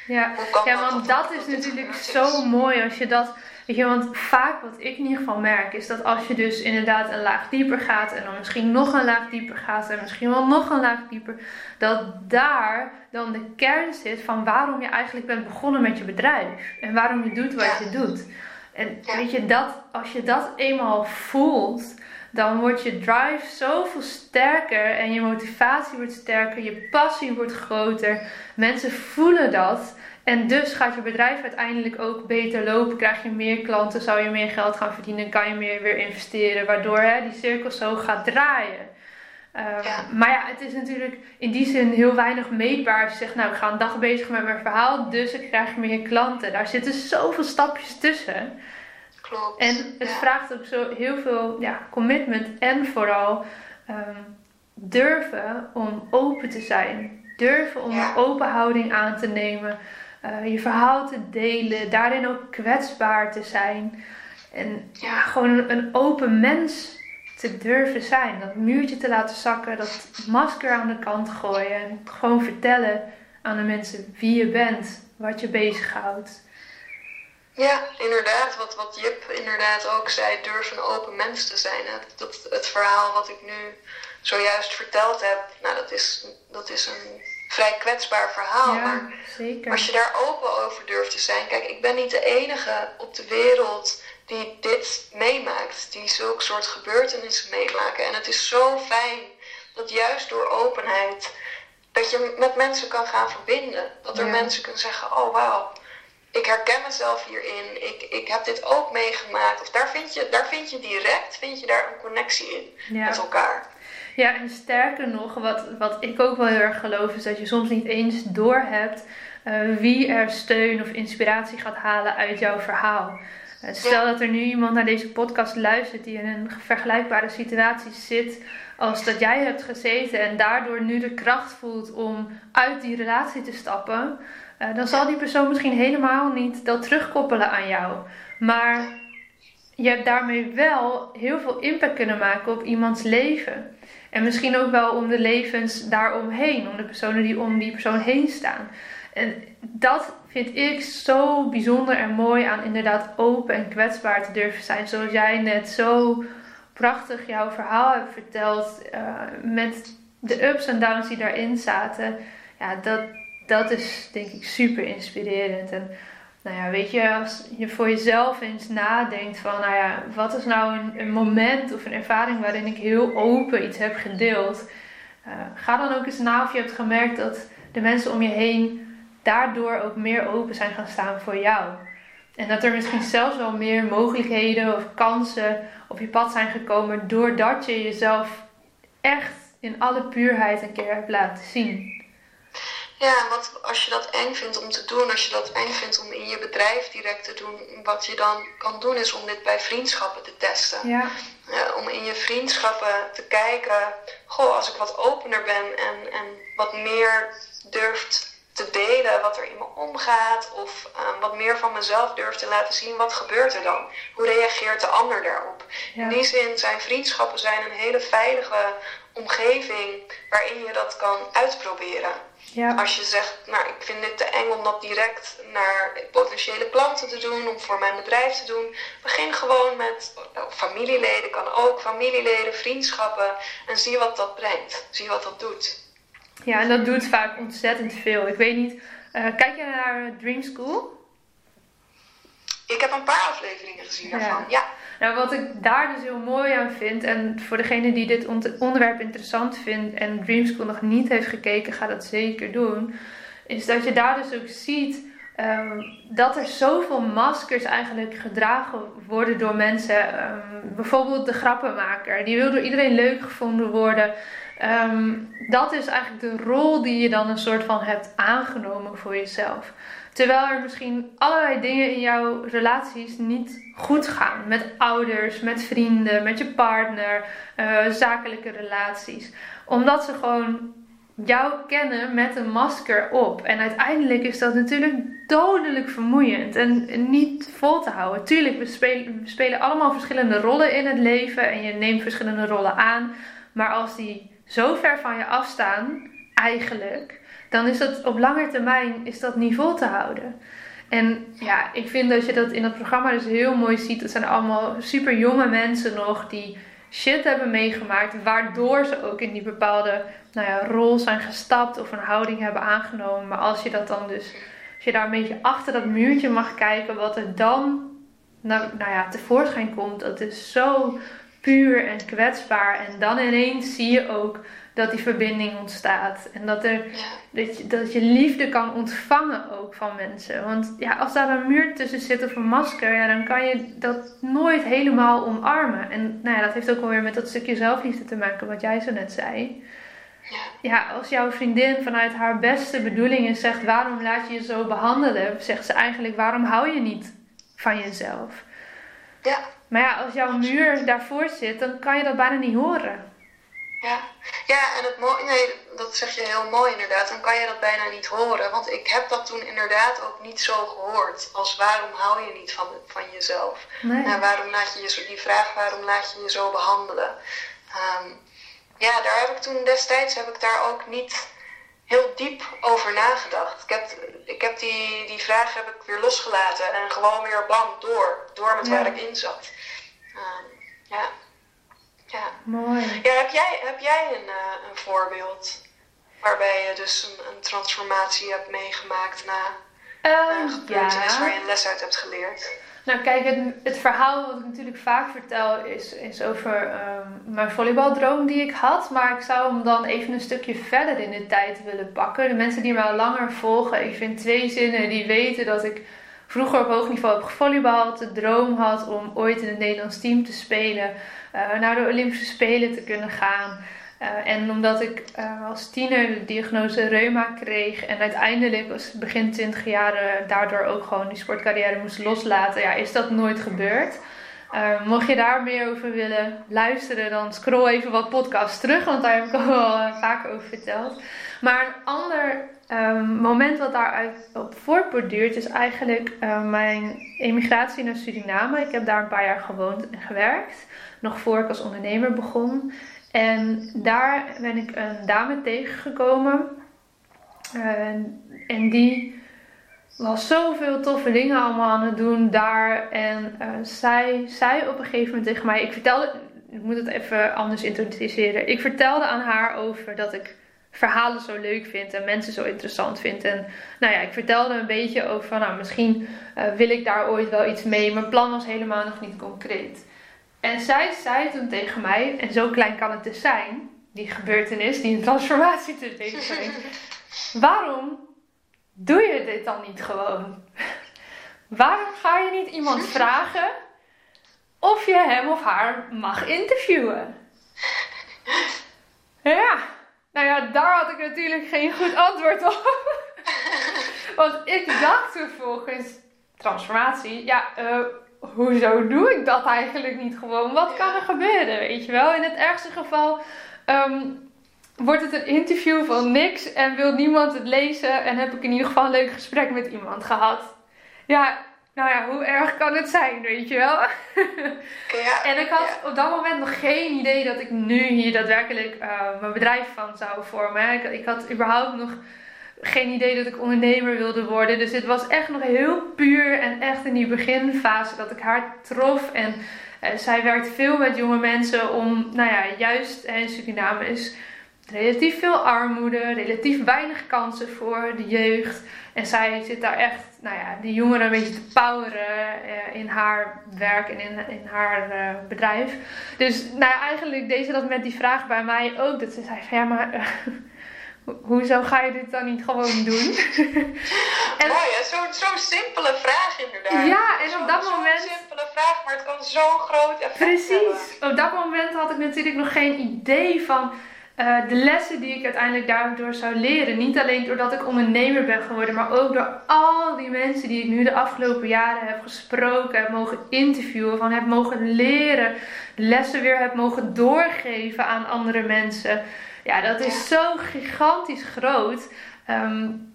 Ja, ja want dat, dat is natuurlijk zo mooi als je dat Weet je, want vaak wat ik in ieder geval merk is dat als je dus inderdaad een laag dieper gaat en dan misschien nog een laag dieper gaat en misschien wel nog een laag dieper, dat daar dan de kern zit van waarom je eigenlijk bent begonnen met je bedrijf en waarom je doet wat je doet. En weet je, dat, als je dat eenmaal voelt, dan wordt je drive zoveel sterker en je motivatie wordt sterker, je passie wordt groter. Mensen voelen dat. En dus gaat je bedrijf uiteindelijk ook beter lopen. Krijg je meer klanten, zou je meer geld gaan verdienen, kan je meer weer investeren. Waardoor hè, die cirkel zo gaat draaien. Ehm, maar ja, het is natuurlijk in die zin heel weinig meetbaar. Als je zegt, nou ik ga een dag bezig met mijn verhaal, dus ik krijg meer klanten. Daar zitten zoveel stapjes tussen. Klopt. En het vraagt ook zo heel veel ja, commitment en vooral ehm, durven om open te zijn. Durven om een open houding aan te nemen. Eh, je verhaal te delen, daarin ook kwetsbaar te zijn. En ja, gewoon een open mens te durven zijn. Dat muurtje te laten zakken, dat masker aan de kant gooien. En gewoon vertellen aan de mensen wie je bent, wat je bezighoudt. Ja, inderdaad. Wat, wat Jip inderdaad ook zei, durf een open mens te zijn. Dat, het verhaal wat ik nu zojuist verteld heb, nou, dat is, dat is een vrij kwetsbaar verhaal. Ja, maar zeker. als je daar open over durft te zijn. Kijk, ik ben niet de enige op de wereld die dit meemaakt. Die zulke soort gebeurtenissen meemaken. En het is zo fijn dat juist door openheid. Dat je met mensen kan gaan verbinden. Dat er mensen kunnen zeggen: Oh wauw, ik herken mezelf hierin, ik, ik heb dit ook meegemaakt. Of daar vind je, daar vind je direct vind je daar een connectie in met elkaar. Ja, en sterker nog, wat, wat ik ook wel heel erg geloof, is dat je soms niet eens doorhebt uh, wie er steun of inspiratie gaat halen uit jouw verhaal. Uh, stel dat er nu iemand naar deze podcast luistert die in een vergelijkbare situatie zit als dat jij hebt gezeten en daardoor nu de kracht voelt om uit die relatie te stappen, uh, dan zal die persoon misschien helemaal niet dat terugkoppelen aan jou. Maar je hebt daarmee wel heel veel impact kunnen maken op iemands leven. En misschien ook wel om de levens daaromheen, om de personen die om die persoon heen staan. En dat vind ik zo bijzonder en mooi aan inderdaad open en kwetsbaar te durven zijn. Zoals jij net zo prachtig jouw verhaal hebt verteld. Uh, met de ups en downs die daarin zaten. Ja, dat, dat is denk ik super inspirerend. En nou ja, weet je, als je voor jezelf eens nadenkt van, nou ja, wat is nou een, moment of een ervaring waarin ik heel open iets heb gedeeld. Uh, ga dan ook eens na of je hebt gemerkt dat de mensen om je heen daardoor ook meer open zijn gaan staan voor jou. En dat er misschien zelfs wel meer mogelijkheden of kansen op je pad zijn gekomen doordat je jezelf echt in alle puurheid een keer hebt laten zien. Ja, wat, als je dat eng vindt om te doen, als je dat eng vindt om in je bedrijf direct te doen, wat je dan kan doen is om dit bij vriendschappen te testen. Ja. om in je vriendschappen te kijken, goh, als ik wat opener ben en, en wat meer durft te delen wat er in me omgaat of uh, wat meer van mezelf durf te laten zien, wat gebeurt er dan? Hoe reageert de ander daarop? In die zin zijn vriendschappen zijn een hele veilige omgeving waarin je dat kan uitproberen. Ja. Als je zegt, nou ik vind dit te eng om dat direct naar potentiële klanten te doen, om voor mijn bedrijf te doen, begin gewoon met oh, familieleden, kan ook familieleden, vriendschappen en zie wat dat brengt, zie wat dat doet. Ja, en dat doet vaak ontzettend veel. Ik weet niet, uh, kijk je naar Dream School? Ik heb een paar afleveringen gezien daarvan, ja. Nou, wat ik daar dus heel mooi aan vind, en voor degene die dit onderwerp interessant vindt en Dream School nog niet heeft gekeken, ga dat zeker doen. Is dat je daar dus ook ziet um, dat er zoveel maskers eigenlijk gedragen worden door mensen. Um, bijvoorbeeld de grappenmaker, die wil door iedereen leuk gevonden worden. Um, dat is eigenlijk de rol die je dan een soort van hebt aangenomen voor jezelf. Terwijl er misschien allerlei dingen in jouw relaties niet goed gaan. Met ouders, met vrienden, met je partner, uh, zakelijke relaties. Omdat ze gewoon jou kennen met een masker op. En uiteindelijk is dat natuurlijk dodelijk vermoeiend en niet vol te houden. Tuurlijk, we spelen allemaal verschillende rollen in het leven en je neemt verschillende rollen aan. Maar als die zo ver van je afstaan, eigenlijk, dan is dat op lange termijn is dat niet vol te houden. En ja, ik vind dat je dat in het programma dus heel mooi ziet. Het zijn allemaal super jonge mensen nog die shit hebben meegemaakt, waardoor ze ook in die bepaalde nou ja, rol zijn gestapt of een houding hebben aangenomen. Maar als je dat dan dus, als je daar een beetje achter dat muurtje mag kijken, wat er dan nou, nou ja, tevoorschijn komt, dat is zo puur en kwetsbaar. En dan ineens zie je ook dat die verbinding ontstaat. En dat, er, dat, je, dat je liefde kan ontvangen ook van mensen. Want ja, als daar een muur tussen zit of een masker, ja, dan kan je dat nooit helemaal omarmen. En nou ja, dat heeft ook wel weer met dat stukje zelfliefde te maken, wat jij zo net zei. Ja. ja, als jouw vriendin vanuit haar beste bedoelingen zegt: waarom laat je je zo behandelen? Zegt ze eigenlijk: waarom hou je niet van jezelf? Ja. Maar ja, als jouw muur daarvoor zit, dan kan je dat bijna niet horen. Ja, ja en het mooie, nee, dat zeg je heel mooi inderdaad. Dan kan je dat bijna niet horen. Want ik heb dat toen inderdaad ook niet zo gehoord. Als waarom hou je niet van, van jezelf? Nee. Nou, waarom laat je je zo, die vraag, waarom laat je je zo behandelen? Ehm, ja, daar heb ik toen destijds heb ik daar ook niet heel diep over nagedacht. Ik heb, ik heb die, die vraag heb ik weer losgelaten en gewoon weer bam, door. Door met waar ik in zat. Um, ja. Ja. Mooi. Ja, heb jij, heb jij een, uh, een voorbeeld waarbij je dus een, een transformatie hebt meegemaakt na um, een gebeurtenis ja. waar je een les uit hebt geleerd? Nou kijk, het, het, verhaal wat ik natuurlijk vaak vertel is, is over um, mijn volleybaldroom die ik had. Maar ik zou hem dan even een stukje verder in de tijd willen pakken. De mensen die mij al langer volgen, ik vind twee zinnen die weten dat ik vroeger op hoog niveau heb gevolleybald, de droom had om ooit in het Nederlands team te spelen, naar de Olympische Spelen te kunnen gaan. Uh, en omdat ik uh, als tiener de diagnose reuma kreeg en uiteindelijk als begin 20 jaar daardoor ook gewoon die sportcarrière moest loslaten, ja, is dat nooit gebeurd. Mocht je daar meer over willen luisteren, dan scroll even wat podcasts terug, want daar heb ik al vaker over verteld. Maar een ander um, moment wat daaruit op voortborduurt is eigenlijk uh, mijn emigratie naar Suriname. Ik heb daar een paar jaar gewoond en gewerkt, nog voor ik als ondernemer begon. En daar ben ik een dame tegengekomen. Uh, en die was zoveel toffe dingen allemaal aan het doen daar. En uh, zij zei op een gegeven moment tegen mij: Ik vertelde, ik moet het even anders introduceren. Ik vertelde aan haar over dat ik verhalen zo leuk vind en mensen zo interessant vind. En nou ja, ik vertelde een beetje over van, nou, misschien uh, wil ik daar ooit wel iets mee. Mijn plan was helemaal nog niet concreet. En zij zei toen tegen mij, en zo klein kan het dus zijn, die gebeurtenis, die een transformatie teweeg brengt. Waarom doe je dit dan niet gewoon? Waarom ga je niet iemand vragen of je hem of haar mag interviewen? Ja, nou ja, daar had ik natuurlijk geen goed antwoord op. Want ik dacht vervolgens, transformatie, ja, uh, hoezo doe ik dat eigenlijk niet gewoon? Wat kan er gebeuren, weet je wel? In het ergste geval um, wordt het een interview van niks en wil niemand het lezen en heb ik in ieder geval een leuk gesprek met iemand gehad. Ja, nou ja, hoe erg kan het zijn, weet je wel? Ja, en ik had op dat moment nog geen idee dat ik nu hier daadwerkelijk uh, mijn bedrijf van zou vormen. Ik, ik, had überhaupt nog geen idee dat ik ondernemer wilde worden. Dus het was echt nog heel puur en echt in die beginfase dat ik haar trof. En uh, zij werkt veel met jonge mensen om, nou ja, juist in Suriname is relatief veel armoede, relatief weinig kansen voor de jeugd. En zij zit daar echt, nou ja, die jongeren een beetje te poweren uh, in haar werk en in, in haar uh, bedrijf. Dus nou ja, eigenlijk deed ze dat met die vraag bij mij ook. Dat ze zei van ja, maar uh, hoezo ga je dit dan niet gewoon doen? en, Mooi zo'n zo simpele vraag inderdaad. Ja, en op dat moment... Zo'n simpele vraag, maar het kan zo'n groot effect Precies. Op dat moment had ik natuurlijk nog geen idee van uh, de lessen die ik uiteindelijk daardoor zou leren. Niet alleen doordat ik ondernemer ben geworden, maar ook door al die mensen die ik nu de afgelopen jaren heb gesproken, heb mogen interviewen, van heb mogen leren, lessen weer heb mogen doorgeven aan andere mensen. Ja, dat is zo gigantisch groot. Um,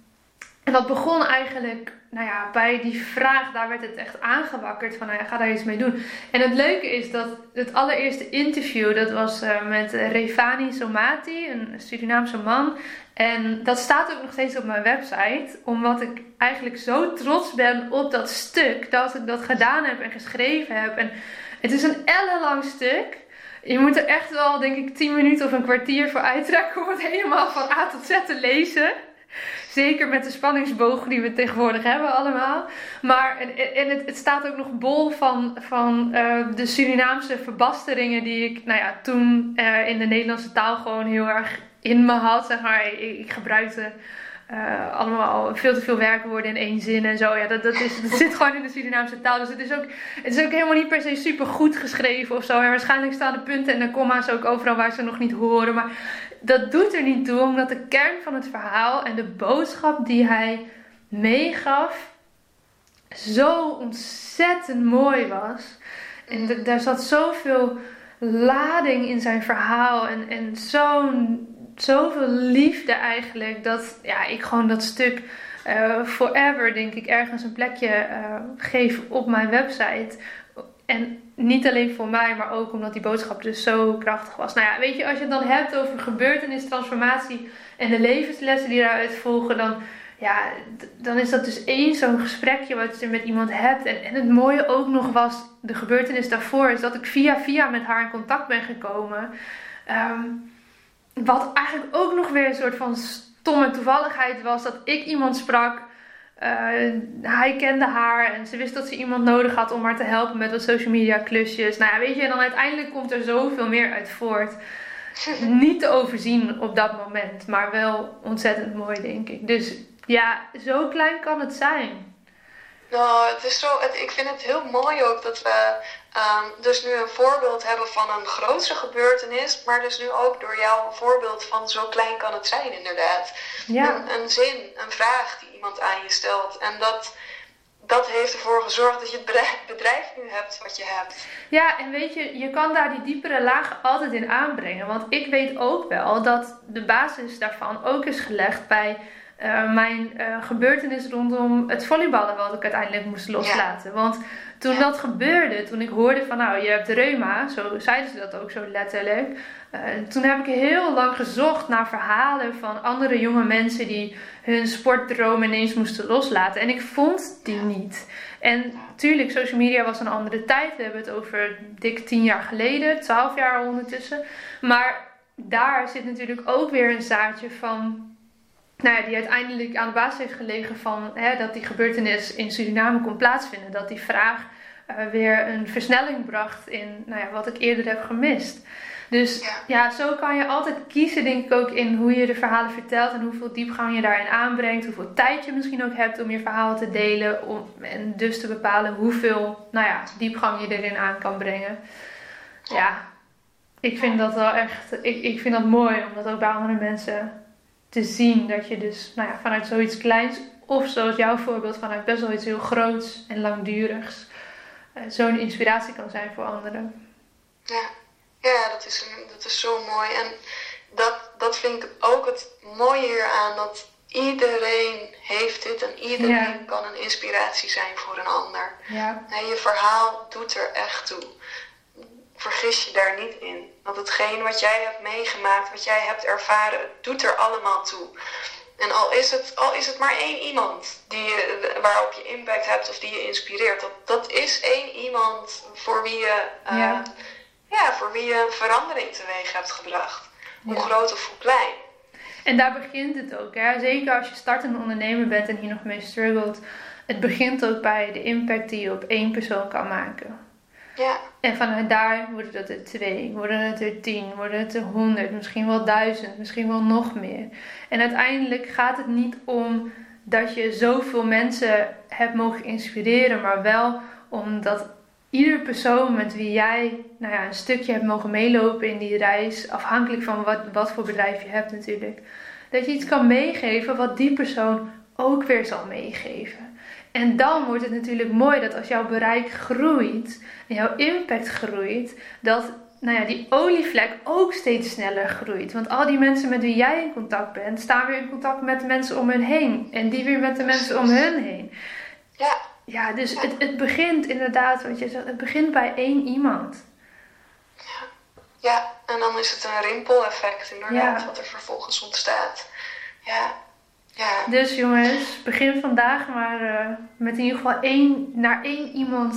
en dat begon eigenlijk nou ja, bij die vraag, daar werd het echt aangewakkerd van, nou ga daar iets mee doen. En het leuke is dat het allereerste interview, dat was uh, met Revani Somati, een Surinaamse man. En dat staat ook nog steeds op mijn website, omdat ik eigenlijk zo trots ben op dat stuk, dat ik dat gedaan heb en geschreven heb. En het is een ellenlang stuk. Je moet er echt wel, denk ik, 10 minuten of een kwartier voor uittrekken om het helemaal van A tot Z te lezen. Zeker met de spanningsboog die we tegenwoordig hebben allemaal. Maar en, het, het, staat ook nog bol van, van uh, de Surinaamse verbasteringen die ik nou ja, toen uh, in de Nederlandse taal gewoon heel erg in me had. Zeg maar. ik, ik gebruikte uh, allemaal veel te veel werkwoorden in één zin en zo. Ja, dat, dat, is, dat zit gewoon in de Surinaamse taal. Dus het is, ook, het is ook helemaal niet per se super goed geschreven of zo. En waarschijnlijk staan de punten en de comma's ook overal waar ze nog niet horen. Maar dat doet er niet toe, omdat de kern van het verhaal en de boodschap die hij meegaf zo ontzettend mooi was. En daar zat zoveel lading in zijn verhaal en, en zo'n zoveel liefde eigenlijk. Dat ja, ik gewoon dat stuk uh, forever, denk ik, ergens een plekje uh, geef op mijn website. En niet alleen voor mij, maar ook omdat die boodschap dus zo krachtig was. Nou ja, weet je, als je het dan hebt over gebeurtenis, transformatie en de levenslessen die daaruit volgen, dan, ja, dan is dat dus één zo'n gesprekje wat je met iemand hebt. En, en het mooie ook nog was, de gebeurtenis daarvoor, is dat ik via via met haar in contact ben gekomen. Um, wat eigenlijk ook nog weer een soort van stomme toevalligheid was dat ik iemand sprak. Uh, hij kende haar en ze wist dat ze iemand nodig had om haar te helpen met wat social media klusjes. Nou ja, weet je, en dan uiteindelijk komt er zoveel meer uit voort. Niet te overzien op dat moment, maar wel ontzettend mooi, denk ik. Dus ja, zo klein kan het zijn. Nou, het is zo, het, ik vind het heel mooi ook dat we ehm, dus nu een voorbeeld hebben van een grootse gebeurtenis, maar dus nu ook door jou een voorbeeld van zo klein kan het zijn, inderdaad. Ja. Een, een zin, een vraag die iemand aan je stelt. En dat, dat heeft ervoor gezorgd dat je het bedrijf, bedrijf nu hebt wat je hebt. Ja, en weet je, je kan daar die diepere laag altijd in aanbrengen. Want ik weet ook wel dat de basis daarvan ook is gelegd bij eh, mijn uh, gebeurtenis rondom het volleyballen wat ik uiteindelijk moest loslaten. Want toen dat gebeurde, toen ik hoorde van nou je hebt reuma, zo zeiden ze dat ook zo letterlijk. Uh, toen heb ik heel lang gezocht naar verhalen van andere jonge mensen die hun sportdroom ineens moesten loslaten. En ik vond die niet. En tuurlijk, social media was een andere tijd. We hebben het over dik tien jaar geleden, twaalf jaar ondertussen. Maar daar zit natuurlijk ook weer een zaadje van nou ja, die uiteindelijk aan de basis heeft gelegen van hè, dat die gebeurtenis in Suriname kon plaatsvinden. Dat die vraag uh, weer een versnelling bracht in nou ja, wat ik eerder heb gemist. Dus ja. ja. zo kan je altijd kiezen, denk ik ook, in hoe je de verhalen vertelt en hoeveel diepgang je daarin aanbrengt. Hoeveel tijd je misschien ook hebt om je verhaal te delen. Om, en dus te bepalen hoeveel nou ja, diepgang je erin aan kan brengen. Ja, ik vind dat wel echt, ik, ik vind dat mooi om dat ook bij andere mensen te zien dat je dus nou ja, vanuit zoiets kleins, of zoals jouw voorbeeld, vanuit best wel iets heel groots en langdurigs, uh, zo'n inspiratie kan zijn voor anderen. Ja, ja dat, is, dat is zo mooi. En dat, dat vind ik ook het mooie hier aan, dat iedereen heeft dit en iedereen kan een inspiratie zijn voor een ander. Ja. Je verhaal doet er echt toe. Vergis je daar niet in. Want hetgeen wat jij hebt meegemaakt, wat jij hebt ervaren, doet er allemaal toe. En al is het, al is het maar één iemand die je, waarop je impact hebt of die je inspireert, dat, dat is één iemand voor wie je, uh, ja. ja. voor wie je een verandering teweeg hebt gebracht. Hoe ja. groot of hoe klein. En daar begint het ook. Hè? Zeker als je startende ondernemer bent en hier nog mee struggelt. Het begint ook bij de impact die je op één persoon kan maken. Ja. En vanuit daar worden het er twee, worden het er tien, worden het er honderd, misschien wel duizend, misschien wel nog meer. En uiteindelijk gaat het niet om dat je zoveel mensen hebt mogen inspireren, maar wel omdat ieder persoon met wie jij nou ja, een stukje hebt mogen meelopen in die reis, afhankelijk van wat, wat voor bedrijf je hebt natuurlijk, dat je iets kan meegeven wat die persoon ook weer zal meegeven. En dan wordt het natuurlijk mooi dat als jouw bereik groeit en jouw impact groeit, dat nou ja, die olievlek ook steeds sneller groeit. Want al die mensen met wie jij in contact bent, staan weer in contact met de mensen om hen heen. En die weer met de mensen om hen heen. Ja. Ja, dus Het, het begint inderdaad, wat je zegt, het begint bij één iemand. Ja, ja en dan is het een rimpeleffect inderdaad, ja. wat er vervolgens ontstaat. Ja. Ja. Dus jongens, begin vandaag maar uh, met in ieder geval één, naar één iemand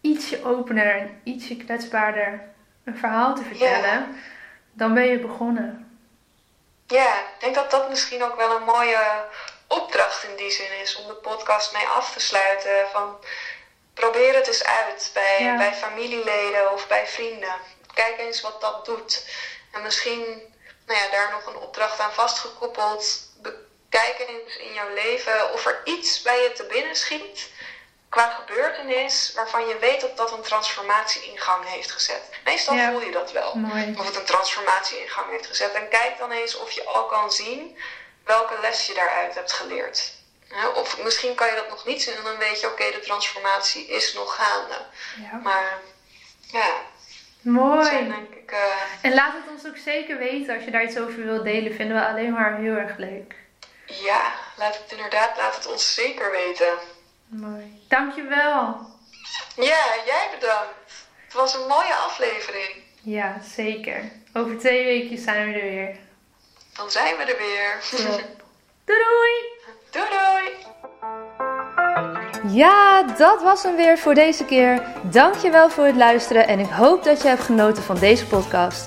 ietsje opener en ietsje kwetsbaarder een verhaal te vertellen. Ja. Dan ben je begonnen. Ja, ik denk dat dat misschien ook wel een mooie opdracht in die zin is om de podcast mee af te sluiten. Van probeer het eens uit bij, ja. bij familieleden of bij vrienden. Kijk eens wat dat doet. En misschien nou ja, daar nog een opdracht aan vastgekoppeld kijken eens in jouw leven of er iets bij je te binnen schiet qua gebeurtenis waarvan je weet dat dat een transformatie in gang heeft gezet. Meestal ja. voel je dat wel. Mooi. Of het een transformatie in gang heeft gezet. En kijk dan eens of je al kan zien welke les je daaruit hebt geleerd. Of misschien kan je dat nog niet zien en dan weet je, oké, okay, de transformatie is nog gaande. Ja. Maar ja. Mooi. Zijn, denk ik, uh... En laat het ons ook zeker weten als je daar iets over wilt delen. Vinden we alleen maar heel erg leuk. Ja, laat het inderdaad, laat het ons zeker weten. Mooi. Dankjewel. Ja, jij bedankt. Het was een mooie aflevering. Ja, zeker. Over twee weken zijn we er weer. Dan zijn we er weer. Doei doei. Doei doei. Ja, dat was hem weer voor deze keer. Dankjewel voor het luisteren en ik hoop dat je hebt genoten van deze podcast.